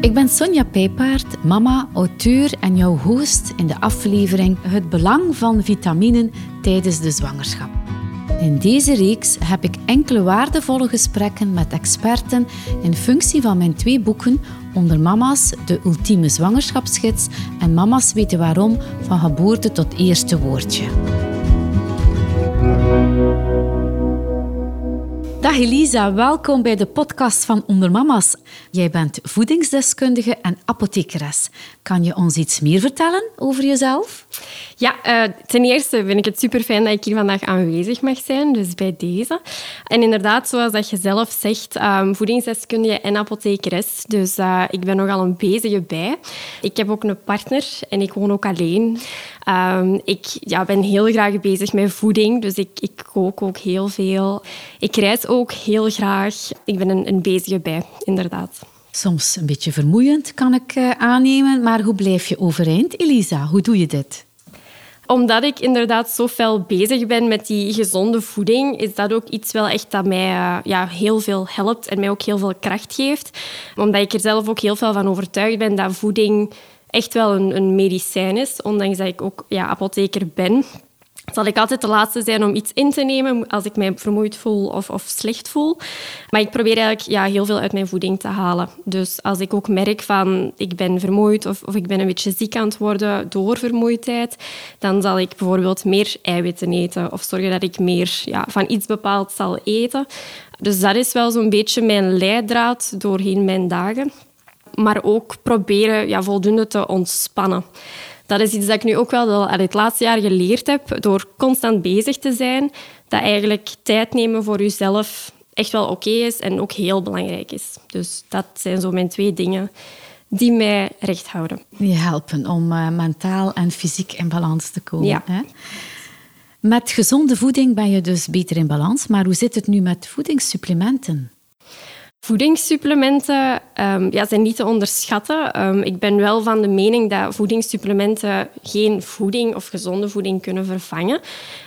Ik ben Sonja Pijpaard, mama, auteur en jouw host in de aflevering Het belang van vitaminen tijdens de zwangerschap. In deze reeks heb ik enkele waardevolle gesprekken met experten in functie van mijn twee boeken Onder Mama's, de ultieme zwangerschapsgids en Mama's weten waarom van geboorte tot eerste woordje. Dag Elisa, welkom bij de podcast van Onder Mama's. Jij bent voedingsdeskundige en apothekeres. Kan je ons iets meer vertellen over jezelf? Ja, uh, ten eerste vind ik het super fijn dat ik hier vandaag aanwezig mag zijn, dus bij deze. En inderdaad, zoals dat je zelf zegt, um, voedingsdeskundige en apothekeres. Dus uh, ik ben nogal een bezige bij. Ik heb ook een partner en ik woon ook alleen. Um, ik ja, ben heel graag bezig met voeding, dus ik, ik kook ook heel veel. Ik reis ook heel graag. Ik ben een, een bezige bij, inderdaad. Soms een beetje vermoeiend, kan ik uh, aannemen. Maar hoe blijf je overeind, Elisa? Hoe doe je dit? Omdat ik inderdaad zo fel bezig ben met die gezonde voeding, is dat ook iets wel echt dat mij uh, ja, heel veel helpt en mij ook heel veel kracht geeft. Omdat ik er zelf ook heel veel van overtuigd ben dat voeding echt wel een, een medicijn is, ondanks dat ik ook ja, apotheker ben zal ik altijd de laatste zijn om iets in te nemen als ik mij vermoeid voel of, of slecht voel. Maar ik probeer eigenlijk ja, heel veel uit mijn voeding te halen. Dus als ik ook merk van ik ben vermoeid of, of ik ben een beetje ziek aan het worden door vermoeidheid, dan zal ik bijvoorbeeld meer eiwitten eten of zorgen dat ik meer ja, van iets bepaald zal eten. Dus dat is wel zo'n beetje mijn leidraad doorheen mijn dagen. Maar ook proberen ja, voldoende te ontspannen dat is iets dat ik nu ook wel het laatste jaar geleerd heb door constant bezig te zijn. Dat eigenlijk tijd nemen voor jezelf echt wel oké is en ook heel belangrijk is. Dus dat zijn zo mijn twee dingen die mij recht houden. Die helpen om uh, mentaal en fysiek in balans te komen. Ja. Hè? Met gezonde voeding ben je dus beter in balans. Maar hoe zit het nu met voedingssupplementen? Voedingssupplementen um, ja, zijn niet te onderschatten. Um, ik ben wel van de mening dat voedingssupplementen geen voeding of gezonde voeding kunnen vervangen.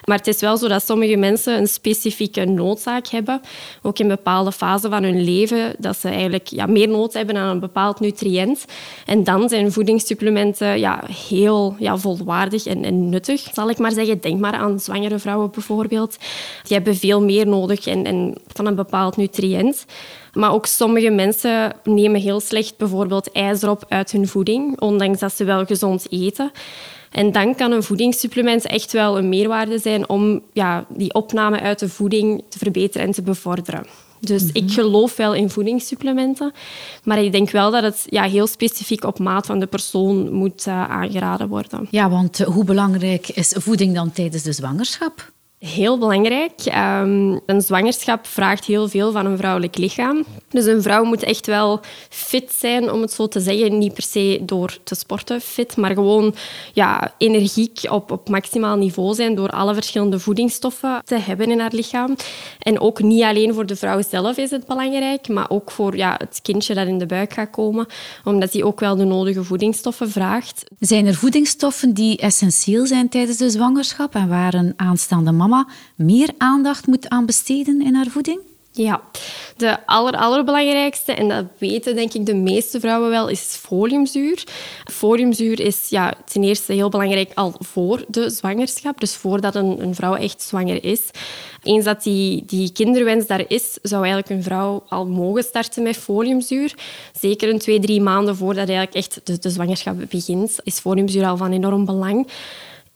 Maar het is wel zo dat sommige mensen een specifieke noodzaak hebben, ook in bepaalde fasen van hun leven, dat ze eigenlijk ja, meer nood hebben aan een bepaald nutriënt. En dan zijn voedingssupplementen ja, heel ja, volwaardig en, en nuttig, zal ik maar zeggen. Denk maar aan zwangere vrouwen bijvoorbeeld. Die hebben veel meer nodig en van een bepaald nutriënt. Maar ook sommige mensen nemen heel slecht bijvoorbeeld ijzer op uit hun voeding, ondanks dat ze wel gezond eten. En dan kan een voedingssupplement echt wel een meerwaarde zijn om ja, die opname uit de voeding te verbeteren en te bevorderen. Dus ik mhm. geloof wel in voedingssupplementen, maar ik denk wel dat het ja, heel specifiek op maat van de persoon moet uh, aangeraden worden. Ja, want hoe belangrijk is voeding dan tijdens de zwangerschap? Heel belangrijk. Um, een zwangerschap vraagt heel veel van een vrouwelijk lichaam. Dus een vrouw moet echt wel fit zijn, om het zo te zeggen. Niet per se door te sporten fit, maar gewoon ja, energiek op, op maximaal niveau zijn door alle verschillende voedingsstoffen te hebben in haar lichaam. En ook niet alleen voor de vrouw zelf is het belangrijk, maar ook voor ja, het kindje dat in de buik gaat komen, omdat die ook wel de nodige voedingsstoffen vraagt. Zijn er voedingsstoffen die essentieel zijn tijdens de zwangerschap en waar een aanstaande mama meer aandacht moet aan besteden in haar voeding? Ja, de aller, allerbelangrijkste, en dat weten denk ik de meeste vrouwen wel, is foliumzuur. Foliumzuur is ja, ten eerste heel belangrijk al voor de zwangerschap, dus voordat een, een vrouw echt zwanger is. Eens dat die, die kinderwens daar is, zou eigenlijk een vrouw al mogen starten met foliumzuur. Zeker een twee, drie maanden voordat eigenlijk echt de, de zwangerschap begint, is foliumzuur al van enorm belang.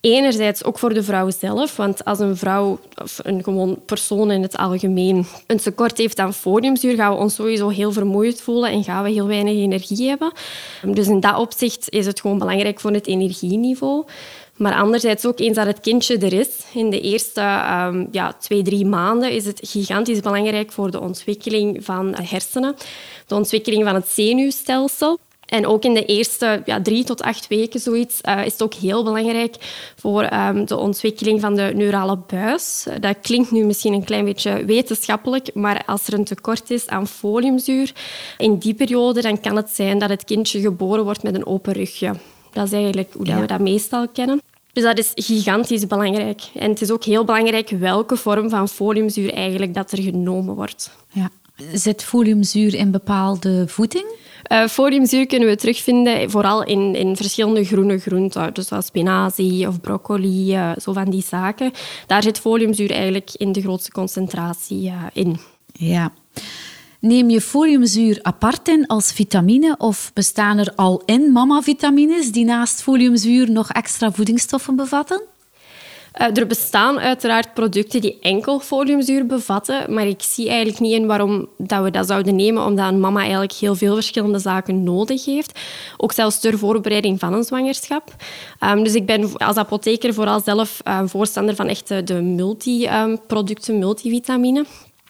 Enerzijds ook voor de vrouw zelf, want als een vrouw of een gewoon persoon in het algemeen een tekort heeft aan foliumzuur, gaan we ons sowieso heel vermoeid voelen en gaan we heel weinig energie hebben. Dus in dat opzicht is het gewoon belangrijk voor het energieniveau. Maar anderzijds ook eens dat het kindje er is, in de eerste um, ja, twee, drie maanden, is het gigantisch belangrijk voor de ontwikkeling van hersenen, de ontwikkeling van het zenuwstelsel. En ook in de eerste ja, drie tot acht weken zoiets, uh, is het ook heel belangrijk voor um, de ontwikkeling van de neurale buis. Dat klinkt nu misschien een klein beetje wetenschappelijk, maar als er een tekort is aan foliumzuur in die periode, dan kan het zijn dat het kindje geboren wordt met een open rugje. Dat is eigenlijk hoe ja. we dat meestal kennen. Dus dat is gigantisch belangrijk. En het is ook heel belangrijk welke vorm van foliumzuur eigenlijk dat er genomen wordt. Ja. Zit foliumzuur in bepaalde voeding? Uh, foliumzuur kunnen we terugvinden vooral in, in verschillende groene groenten, dus zoals spinazie of broccoli, uh, zo van die zaken. Daar zit foliumzuur eigenlijk in de grootste concentratie uh, in. Ja. Neem je foliumzuur apart in als vitamine of bestaan er al in mama-vitamines die naast foliumzuur nog extra voedingsstoffen bevatten? Uh, er bestaan uiteraard producten die enkel foliumzuur bevatten, maar ik zie eigenlijk niet in waarom dat we dat zouden nemen, omdat een mama eigenlijk heel veel verschillende zaken nodig heeft. Ook zelfs ter voorbereiding van een zwangerschap. Um, dus ik ben als apotheker vooral zelf uh, voorstander van echt de multiproducten, um, multivitamine.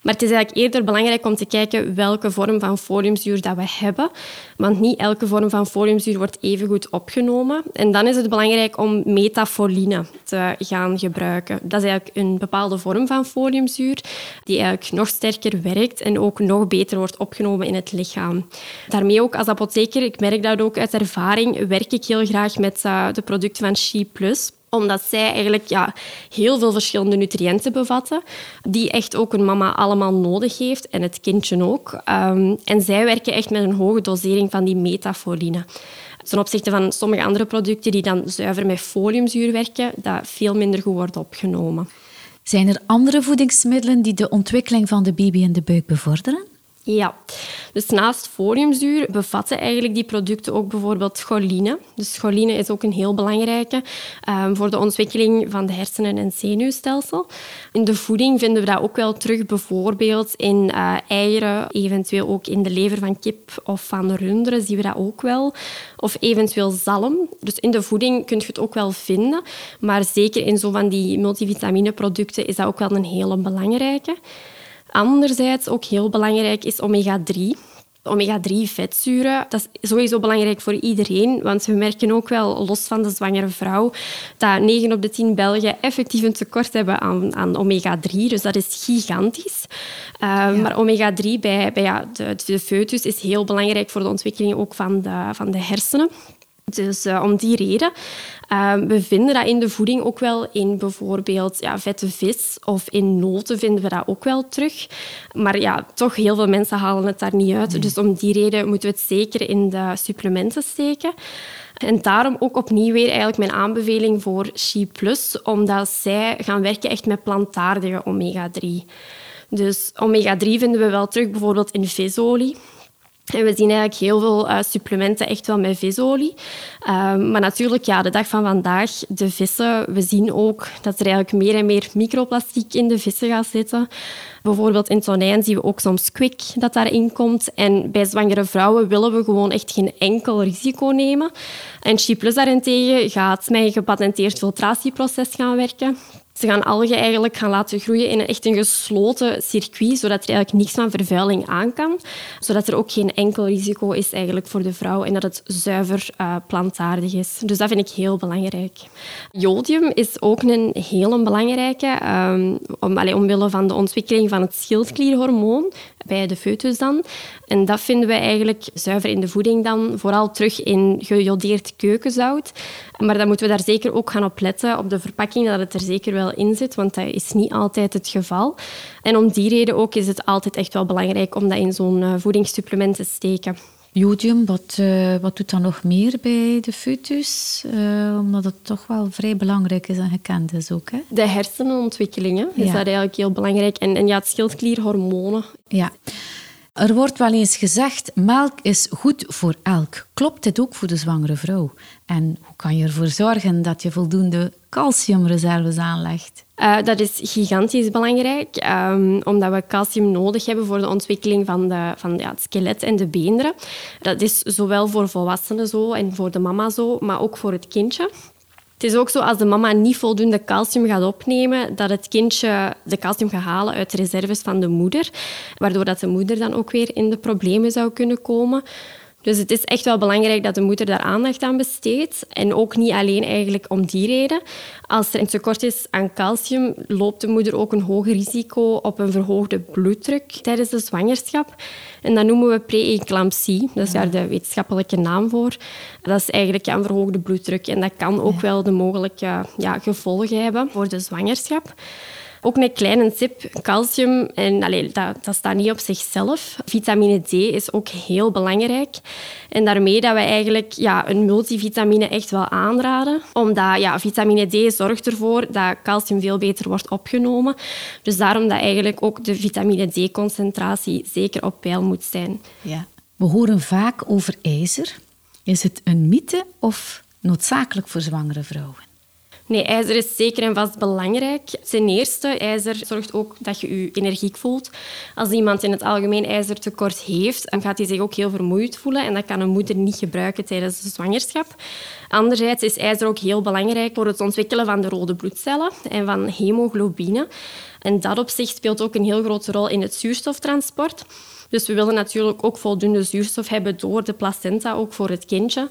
Maar het is eigenlijk eerder belangrijk om te kijken welke vorm van foliumzuur dat we hebben. Want niet elke vorm van foliumzuur wordt even goed opgenomen. En dan is het belangrijk om metafoline te gaan gebruiken. Dat is eigenlijk een bepaalde vorm van foliumzuur die eigenlijk nog sterker werkt en ook nog beter wordt opgenomen in het lichaam. Daarmee ook als apotheker, ik merk dat ook uit ervaring, werk ik heel graag met uh, de producten van She Plus omdat zij eigenlijk ja, heel veel verschillende nutriënten bevatten, die echt ook een mama allemaal nodig heeft en het kindje ook. Um, en zij werken echt met een hoge dosering van die metafoline. Ten opzichte van sommige andere producten die dan zuiver met foliumzuur werken, dat veel minder goed wordt opgenomen. Zijn er andere voedingsmiddelen die de ontwikkeling van de baby in de buik bevorderen? Ja, dus naast foliumzuur bevatten eigenlijk die producten ook bijvoorbeeld choline. Dus choline is ook een heel belangrijke um, voor de ontwikkeling van de hersenen- en zenuwstelsel. In de voeding vinden we dat ook wel terug, bijvoorbeeld in uh, eieren, eventueel ook in de lever van kip of van runderen zien we dat ook wel. Of eventueel zalm. Dus in de voeding kun je het ook wel vinden, maar zeker in zo van die multivitamineproducten is dat ook wel een hele belangrijke. Anderzijds ook heel belangrijk is omega-3. Omega-3-vetzuren, dat is sowieso belangrijk voor iedereen, want we merken ook wel, los van de zwangere vrouw, dat 9 op de 10 Belgen effectief een tekort hebben aan, aan omega-3. Dus dat is gigantisch. Uh, Maar omega-3 bij, bij ja, de, de foetus is heel belangrijk voor de ontwikkeling ook van de, van de hersenen. Dus uh, om die reden. Uh, we vinden dat in de voeding ook wel in bijvoorbeeld ja, vette vis of in noten vinden we dat ook wel terug. Maar ja, toch heel veel mensen halen het daar niet uit. Dus om die reden moeten we het zeker in de supplementen steken. En daarom ook opnieuw weer eigenlijk mijn aanbeveling voor She Plus, omdat zij gaan werken echt met plantaardige omega-3. Dus omega-3 vinden we wel terug bijvoorbeeld in visolie. En we zien eigenlijk heel veel uh, supplementen echt wel met visolie. Uh, maar natuurlijk, ja, de dag van vandaag, de vissen, we zien ook dat er eigenlijk meer en meer microplastiek in de vissen gaat zitten. Bijvoorbeeld in tonijn zien we ook soms kwik dat daarin komt. En bij zwangere vrouwen willen we gewoon echt geen enkel risico nemen. En Plus daarentegen gaat met een gepatenteerd filtratieproces gaan werken. Ze gaan algen eigenlijk gaan laten groeien in een echt een gesloten circuit, zodat er eigenlijk niks van vervuiling aan kan. Zodat er ook geen enkel risico is eigenlijk voor de vrouw en dat het zuiver uh, plantaardig is. Dus dat vind ik heel belangrijk. Jodium is ook een heel belangrijke, um, om, allez, omwille van de ontwikkeling van het schildklierhormoon bij de foetus dan. En dat vinden we eigenlijk zuiver in de voeding dan, vooral terug in gejodeerd keukenzout. Maar dan moeten we daar zeker ook gaan op letten, op de verpakking, dat het er zeker wel in zit, want dat is niet altijd het geval. En om die reden ook is het altijd echt wel belangrijk om dat in zo'n uh, voedingssupplement te steken. Jodium, wat, uh, wat doet dan nog meer bij de foetus? Uh, omdat het toch wel vrij belangrijk is en gekend is ook. Hè? De hersenenontwikkelingen is ja. dat eigenlijk heel belangrijk. En, en ja, het schildklierhormonen. Ja. Er wordt wel eens gezegd, melk is goed voor elk. Klopt dit ook voor de zwangere vrouw? En hoe kan je ervoor zorgen dat je voldoende calciumreserves aanlegt? Uh, dat is gigantisch belangrijk, um, omdat we calcium nodig hebben voor de ontwikkeling van, de, van ja, het skelet en de beenderen. Dat is zowel voor volwassenen zo en voor de mama zo, maar ook voor het kindje. Het is ook zo, als de mama niet voldoende calcium gaat opnemen, dat het kindje de calcium gaat halen uit de reserves van de moeder, waardoor dat de moeder dan ook weer in de problemen zou kunnen komen. Dus het is echt wel belangrijk dat de moeder daar aandacht aan besteedt. En ook niet alleen eigenlijk om die reden. Als er een tekort is aan calcium, loopt de moeder ook een hoger risico op een verhoogde bloeddruk tijdens de zwangerschap. En dat noemen we pre-eclampsie. Dat is daar de wetenschappelijke naam voor. Dat is eigenlijk een verhoogde bloeddruk. En dat kan ook wel de mogelijke ja, gevolgen hebben voor de zwangerschap. Ook een kleine tip, calcium, en, dat, dat staat niet op zichzelf. Vitamine D is ook heel belangrijk. En daarmee dat we eigenlijk ja, een multivitamine echt wel aanraden. Omdat ja, vitamine D zorgt ervoor dat calcium veel beter wordt opgenomen. Dus daarom dat eigenlijk ook de vitamine D-concentratie zeker op peil moet zijn. Ja. We horen vaak over ijzer. Is het een mythe of noodzakelijk voor zwangere vrouwen? Nee, ijzer is zeker en vast belangrijk. Ten eerste, ijzer zorgt ook dat je je energiek voelt. Als iemand in het algemeen ijzertekort heeft, dan gaat hij zich ook heel vermoeid voelen en dat kan een moeder niet gebruiken tijdens de zwangerschap. Anderzijds is ijzer ook heel belangrijk voor het ontwikkelen van de rode bloedcellen en van hemoglobine. En dat op zich speelt ook een heel grote rol in het zuurstoftransport. Dus we willen natuurlijk ook voldoende zuurstof hebben door de placenta, ook voor het kindje.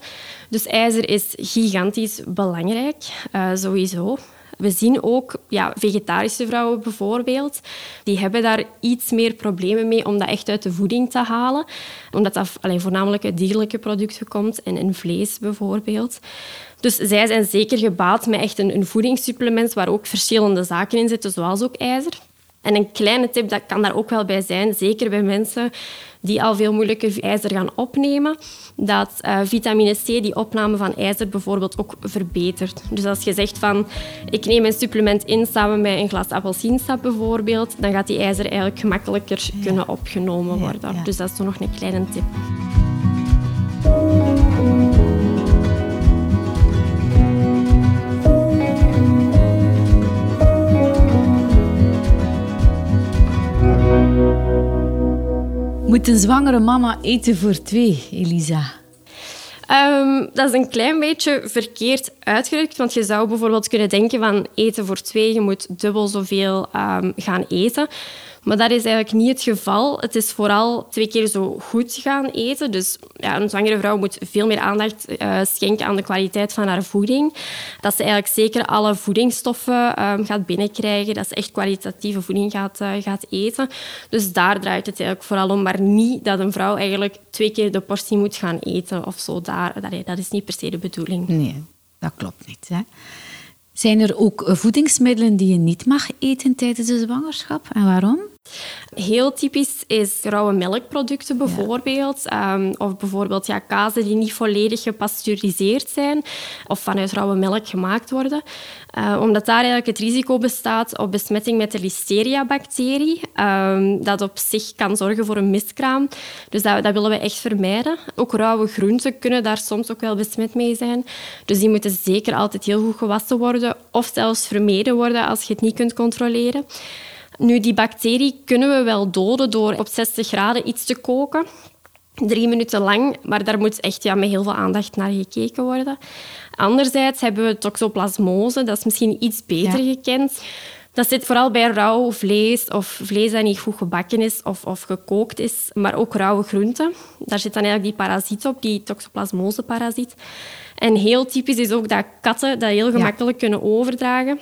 Dus ijzer is gigantisch belangrijk, uh, sowieso. We zien ook ja, vegetarische vrouwen bijvoorbeeld, die hebben daar iets meer problemen mee om dat echt uit de voeding te halen. Omdat dat voornamelijk uit dierlijke producten komt en in vlees bijvoorbeeld. Dus zij zijn zeker gebaat met echt een, een voedingssupplement waar ook verschillende zaken in zitten, zoals ook ijzer. En een kleine tip, dat kan daar ook wel bij zijn, zeker bij mensen die al veel moeilijker ijzer gaan opnemen, dat uh, vitamine C die opname van ijzer bijvoorbeeld ook verbetert. Dus als je zegt van, ik neem een supplement in samen met een glas appelsiensap bijvoorbeeld, dan gaat die ijzer eigenlijk gemakkelijker kunnen opgenomen worden. Dus dat is toch nog een kleine tip. Moet een zwangere mama eten voor twee, Elisa? Um, dat is een klein beetje verkeerd uitgedrukt, want je zou bijvoorbeeld kunnen denken van eten voor twee, je moet dubbel zoveel um, gaan eten. Maar dat is eigenlijk niet het geval. Het is vooral twee keer zo goed gaan eten. Dus ja, een zwangere vrouw moet veel meer aandacht uh, schenken aan de kwaliteit van haar voeding. Dat ze eigenlijk zeker alle voedingsstoffen um, gaat binnenkrijgen. Dat ze echt kwalitatieve voeding gaat, uh, gaat eten. Dus daar draait het eigenlijk vooral om. Maar niet dat een vrouw eigenlijk twee keer de portie moet gaan eten of zo. Daar, dat is niet per se de bedoeling. Nee, dat klopt niet. Hè? Zijn er ook eh, voedingsmiddelen die je niet mag eten tijdens de zwangerschap en waarom? Heel typisch is rauwe melkproducten bijvoorbeeld. Ehm, of bijvoorbeeld ja, kazen die niet volledig gepasteuriseerd zijn of vanuit rauwe melk gemaakt worden. Uh, omdat daar eigenlijk het risico bestaat op besmetting met de Listeria-bacterie. Um, dat op zich kan zorgen voor een miskraam. Dus dat, dat, willen we echt vermijden. Ook rauwe groenten kunnen daar soms ook wel besmet mee zijn. Dus die moeten zeker altijd heel goed gewassen worden of zelfs vermeden worden als je het niet kunt controleren. Nu, die bacterie kunnen we wel doden door op 60 graden iets te koken. Drie minuten lang, maar daar moet echt ja, met heel veel aandacht naar gekeken worden. Anderzijds hebben we toxoplasmose, dat is misschien iets beter gekend. Dat zit vooral bij rauw vlees of vlees dat niet goed gebakken is of, of gekookt is, maar ook rauwe groenten. Daar zit dan eigenlijk die parasiet op, die toxoplasmose-parasiet. En heel typisch is ook dat katten dat heel gemakkelijk kunnen overdragen.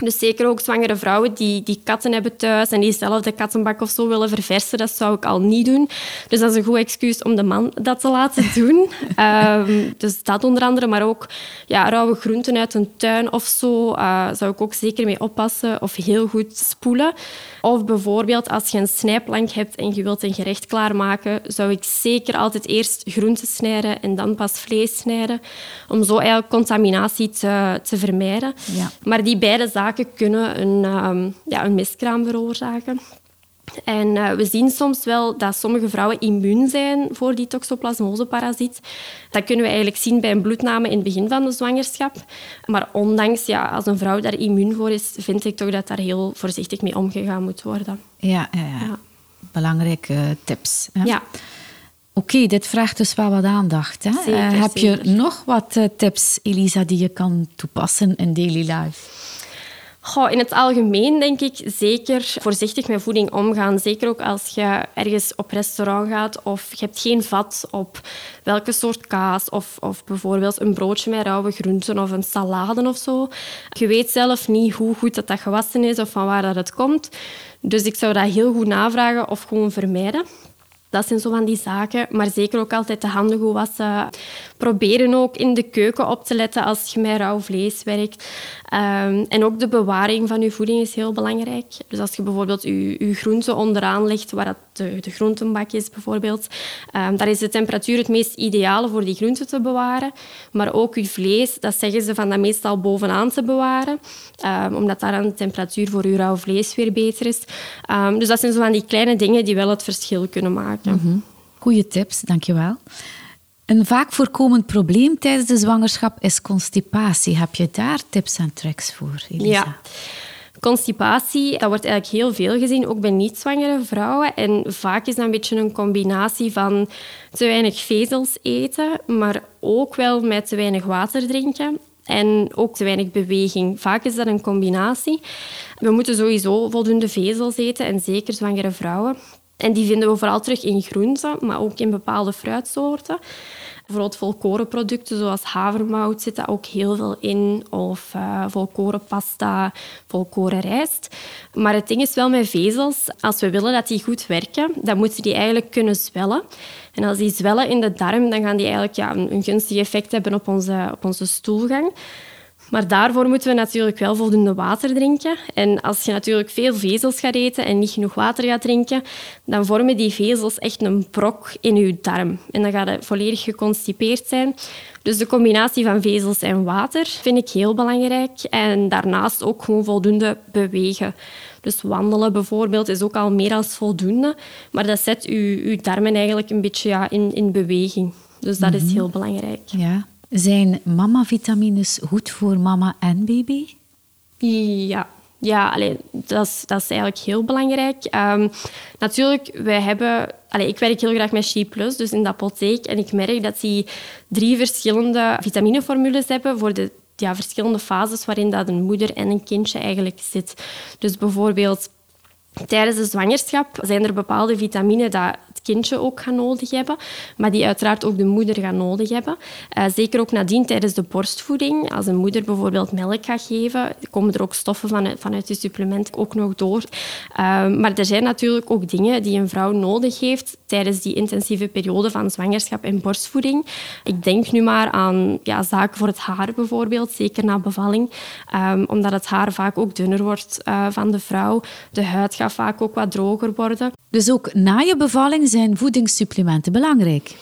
Dus zeker ook zwangere vrouwen die, die katten hebben thuis en die zelf de kattenbak of zo willen verversen, dat zou ik al niet doen. Dus dat is een goed excuus om de man dat te laten doen. um, dus dat onder andere, maar ook ja, rauwe groenten uit een tuin of zo, uh, zou ik ook zeker mee oppassen of heel goed spoelen. Of bijvoorbeeld als je een snijplank hebt en je wilt een gerecht klaarmaken, zou ik zeker altijd eerst groenten snijden en dan pas vlees snijden, om zo eigenlijk contaminatie te, te vermijden. Ja. Maar die beide zaken kunnen een, um, ja, een miskraam veroorzaken. En uh, we zien soms wel dat sommige vrouwen immuun zijn voor die toxoplasmoseparasiet. Dat kunnen we eigenlijk zien bij een bloedname in het begin van de zwangerschap. Maar ondanks, ja, als een vrouw daar immuun voor is, vind ik toch dat daar heel voorzichtig mee omgegaan moet worden. Ja, ja, ja. belangrijke tips. Hè? Ja. Oké, dit vraagt dus wel wat aandacht. Hè? Zeker, uh, heb je nog wat tips, Elisa, die je kan toepassen in daily life? Goh, in het algemeen denk ik zeker voorzichtig met voeding omgaan. Zeker ook als je ergens op restaurant gaat of je hebt geen vat op welke soort kaas of, of bijvoorbeeld een broodje met rauwe groenten of een salade of zo. Je weet zelf niet hoe goed dat, dat gewassen is of van waar dat het komt. Dus ik zou dat heel goed navragen of gewoon vermijden. Dat zijn zo van die zaken. Maar zeker ook altijd de handen goed wassen. Proberen ook in de keuken op te letten als je met rauw vlees werkt. Ehm, en ook de bewaring van je voeding is heel belangrijk. Dus als je bijvoorbeeld je, je groente onderaan legt, waar dat de, groentenbak is bijvoorbeeld, um, daar is de temperatuur het meest ideale voor die groenten te bewaren. Maar ook je vlees, dat zeggen ze van dat meestal bovenaan te bewaren, um, omdat daar de temperatuur voor je rauw vlees weer beter is. dus dat zijn zo van die kleine dingen die wel het verschil kunnen maken. Mm -hmm. Goeie tips, dankjewel. Een vaak voorkomend probleem tijdens de zwangerschap is constipatie. Heb je daar tips en tricks voor, Elisa? Ja. Constipatie, dat wordt eigenlijk heel veel gezien, ook bij niet-zwangere vrouwen. En vaak is dat een beetje een combinatie van te weinig vezels eten, maar ook wel met te weinig water drinken. En ook te weinig beweging. Vaak is dat een combinatie. We moeten sowieso voldoende vezels eten, en zeker zwangere vrouwen. En die vinden we vooral terug in groenten, maar ook in bepaalde fruitsoorten. Bijvoorbeeld volkorenproducten zoals havermout zit daar ook heel veel in. Of uh, volkorenpasta, volkorenrijst. Maar het ding is wel met vezels, als we willen dat die goed werken, dan moeten die eigenlijk kunnen zwellen. En als die zwellen in de darm, dan gaan die eigenlijk ja, een, gunstig effect hebben op onze, op onze stoelgang. Maar daarvoor moeten we natuurlijk wel voldoende water drinken. En als je natuurlijk veel vezels gaat eten en niet genoeg water gaat drinken, dan vormen die vezels echt een brok in je darm. En dan gaat het volledig geconstipeerd zijn. Dus de combinatie van vezels en water vind ik heel belangrijk. En daarnaast ook gewoon voldoende bewegen. Dus wandelen bijvoorbeeld is ook al meer dan voldoende. Maar dat zet je, je darmen eigenlijk een beetje ja, in, in beweging. Dus dat is mhm. heel belangrijk. Ja, zijn mama-vitamines goed voor mama en baby? Ja, ja allee, dat, is, dat is eigenlijk heel belangrijk. Um, natuurlijk, wij hebben... Ik werk heel graag met She Plus, dus in de apotheek. En ik merk dat die drie verschillende vitamineformules hebben voor de ja, verschillende fases waarin dat een moeder en een kindje eigenlijk zit. Dus bijvoorbeeld Tijdens de zwangerschap zijn er bepaalde vitaminen dat kindje ook gaat nodig hebben, maar die uiteraard ook de moeder gaat nodig hebben. Uh, zeker ook nadien tijdens de borstvoeding. Als een moeder bijvoorbeeld melk gaat geven, komen er ook stoffen vanuit, vanuit die supplement ook nog door. Uh, maar er zijn natuurlijk ook dingen die een vrouw nodig heeft tijdens die intensieve periode van zwangerschap en borstvoeding. Ik denk nu maar aan ja, zaken voor het haar bijvoorbeeld, zeker na bevalling, um, omdat het haar vaak ook dunner wordt uh, van de vrouw. De huid gaat vaak ook wat droger worden. Dus ook na je bevalling zijn voedingssupplementen belangrijk?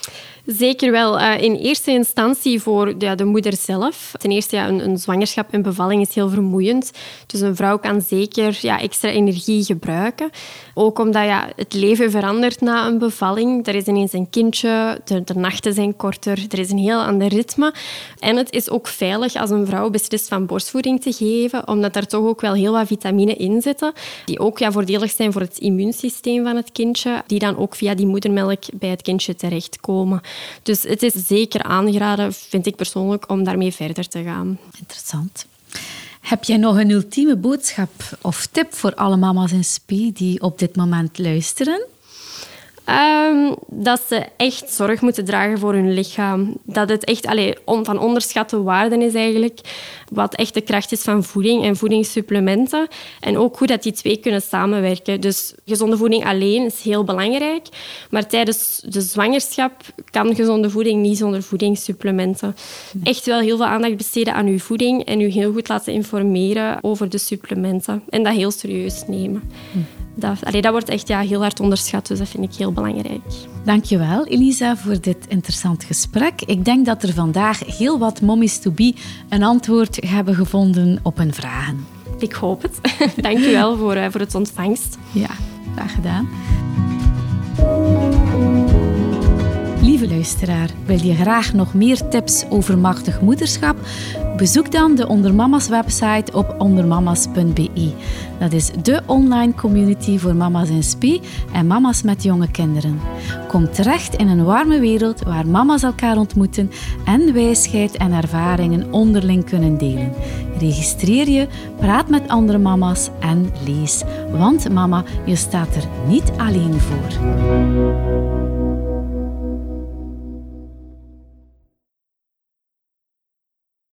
Zeker wel. Uh, in eerste instantie voor ja, de moeder zelf. Ten eerste, ja, een, zwangerschap en bevalling is heel vermoeiend. Dus een vrouw kan zeker ja, extra energie gebruiken. Ook omdat ja, het leven verandert na een bevalling. Er is ineens een kindje, de, nachten zijn korter, er is een heel ander ritme. En het is ook veilig als een vrouw beslist van borstvoeding te geven, omdat er toch ook wel heel wat vitamine in zitten, die ook ja, voordelig zijn voor het immuunsysteem van het kindje, die dan ook via die moedermelk bij het kindje terechtkomen. Dus het is zeker aangeraden, vind ik persoonlijk, om daarmee verder te gaan. Interessant. Heb jij nog een ultieme boodschap of tip voor alle mama's in SPI die op dit moment luisteren? Um, dat ze echt zorg moeten dragen voor hun lichaam. Dat het echt allee, on, van onderschatte waarde is eigenlijk. Wat echt de kracht is van voeding en voedingssupplementen. En ook hoe dat die twee kunnen samenwerken. Dus gezonde voeding alleen is heel belangrijk. Maar tijdens de zwangerschap kan gezonde voeding niet zonder voedingssupplementen. Echt wel heel veel aandacht besteden aan uw voeding. En u heel goed laten informeren over de supplementen. En dat heel serieus nemen. Dat, dat wordt echt ja, heel hard onderschat, dus dat vind ik heel belangrijk. Dankjewel, Elisa, voor dit interessant gesprek. Ik denk dat er vandaag heel wat mommies to be een antwoord hebben gevonden op hun vragen. Ik hoop het. Dankjewel voor, uh, voor het ontvangst. Ja, graag gedaan. Lieve luisteraar, wil je graag nog meer tips over machtig moederschap? Bezoek dan de Ondermama's website op ondermama's.be. Dat is de online community voor mama's in spe en mama's met jonge kinderen. Kom terecht in een warme wereld waar mama's elkaar ontmoeten en wijsheid en ervaringen onderling kunnen delen. Registreer je, praat met andere mama's en lees. Want mama, je staat er niet alleen voor.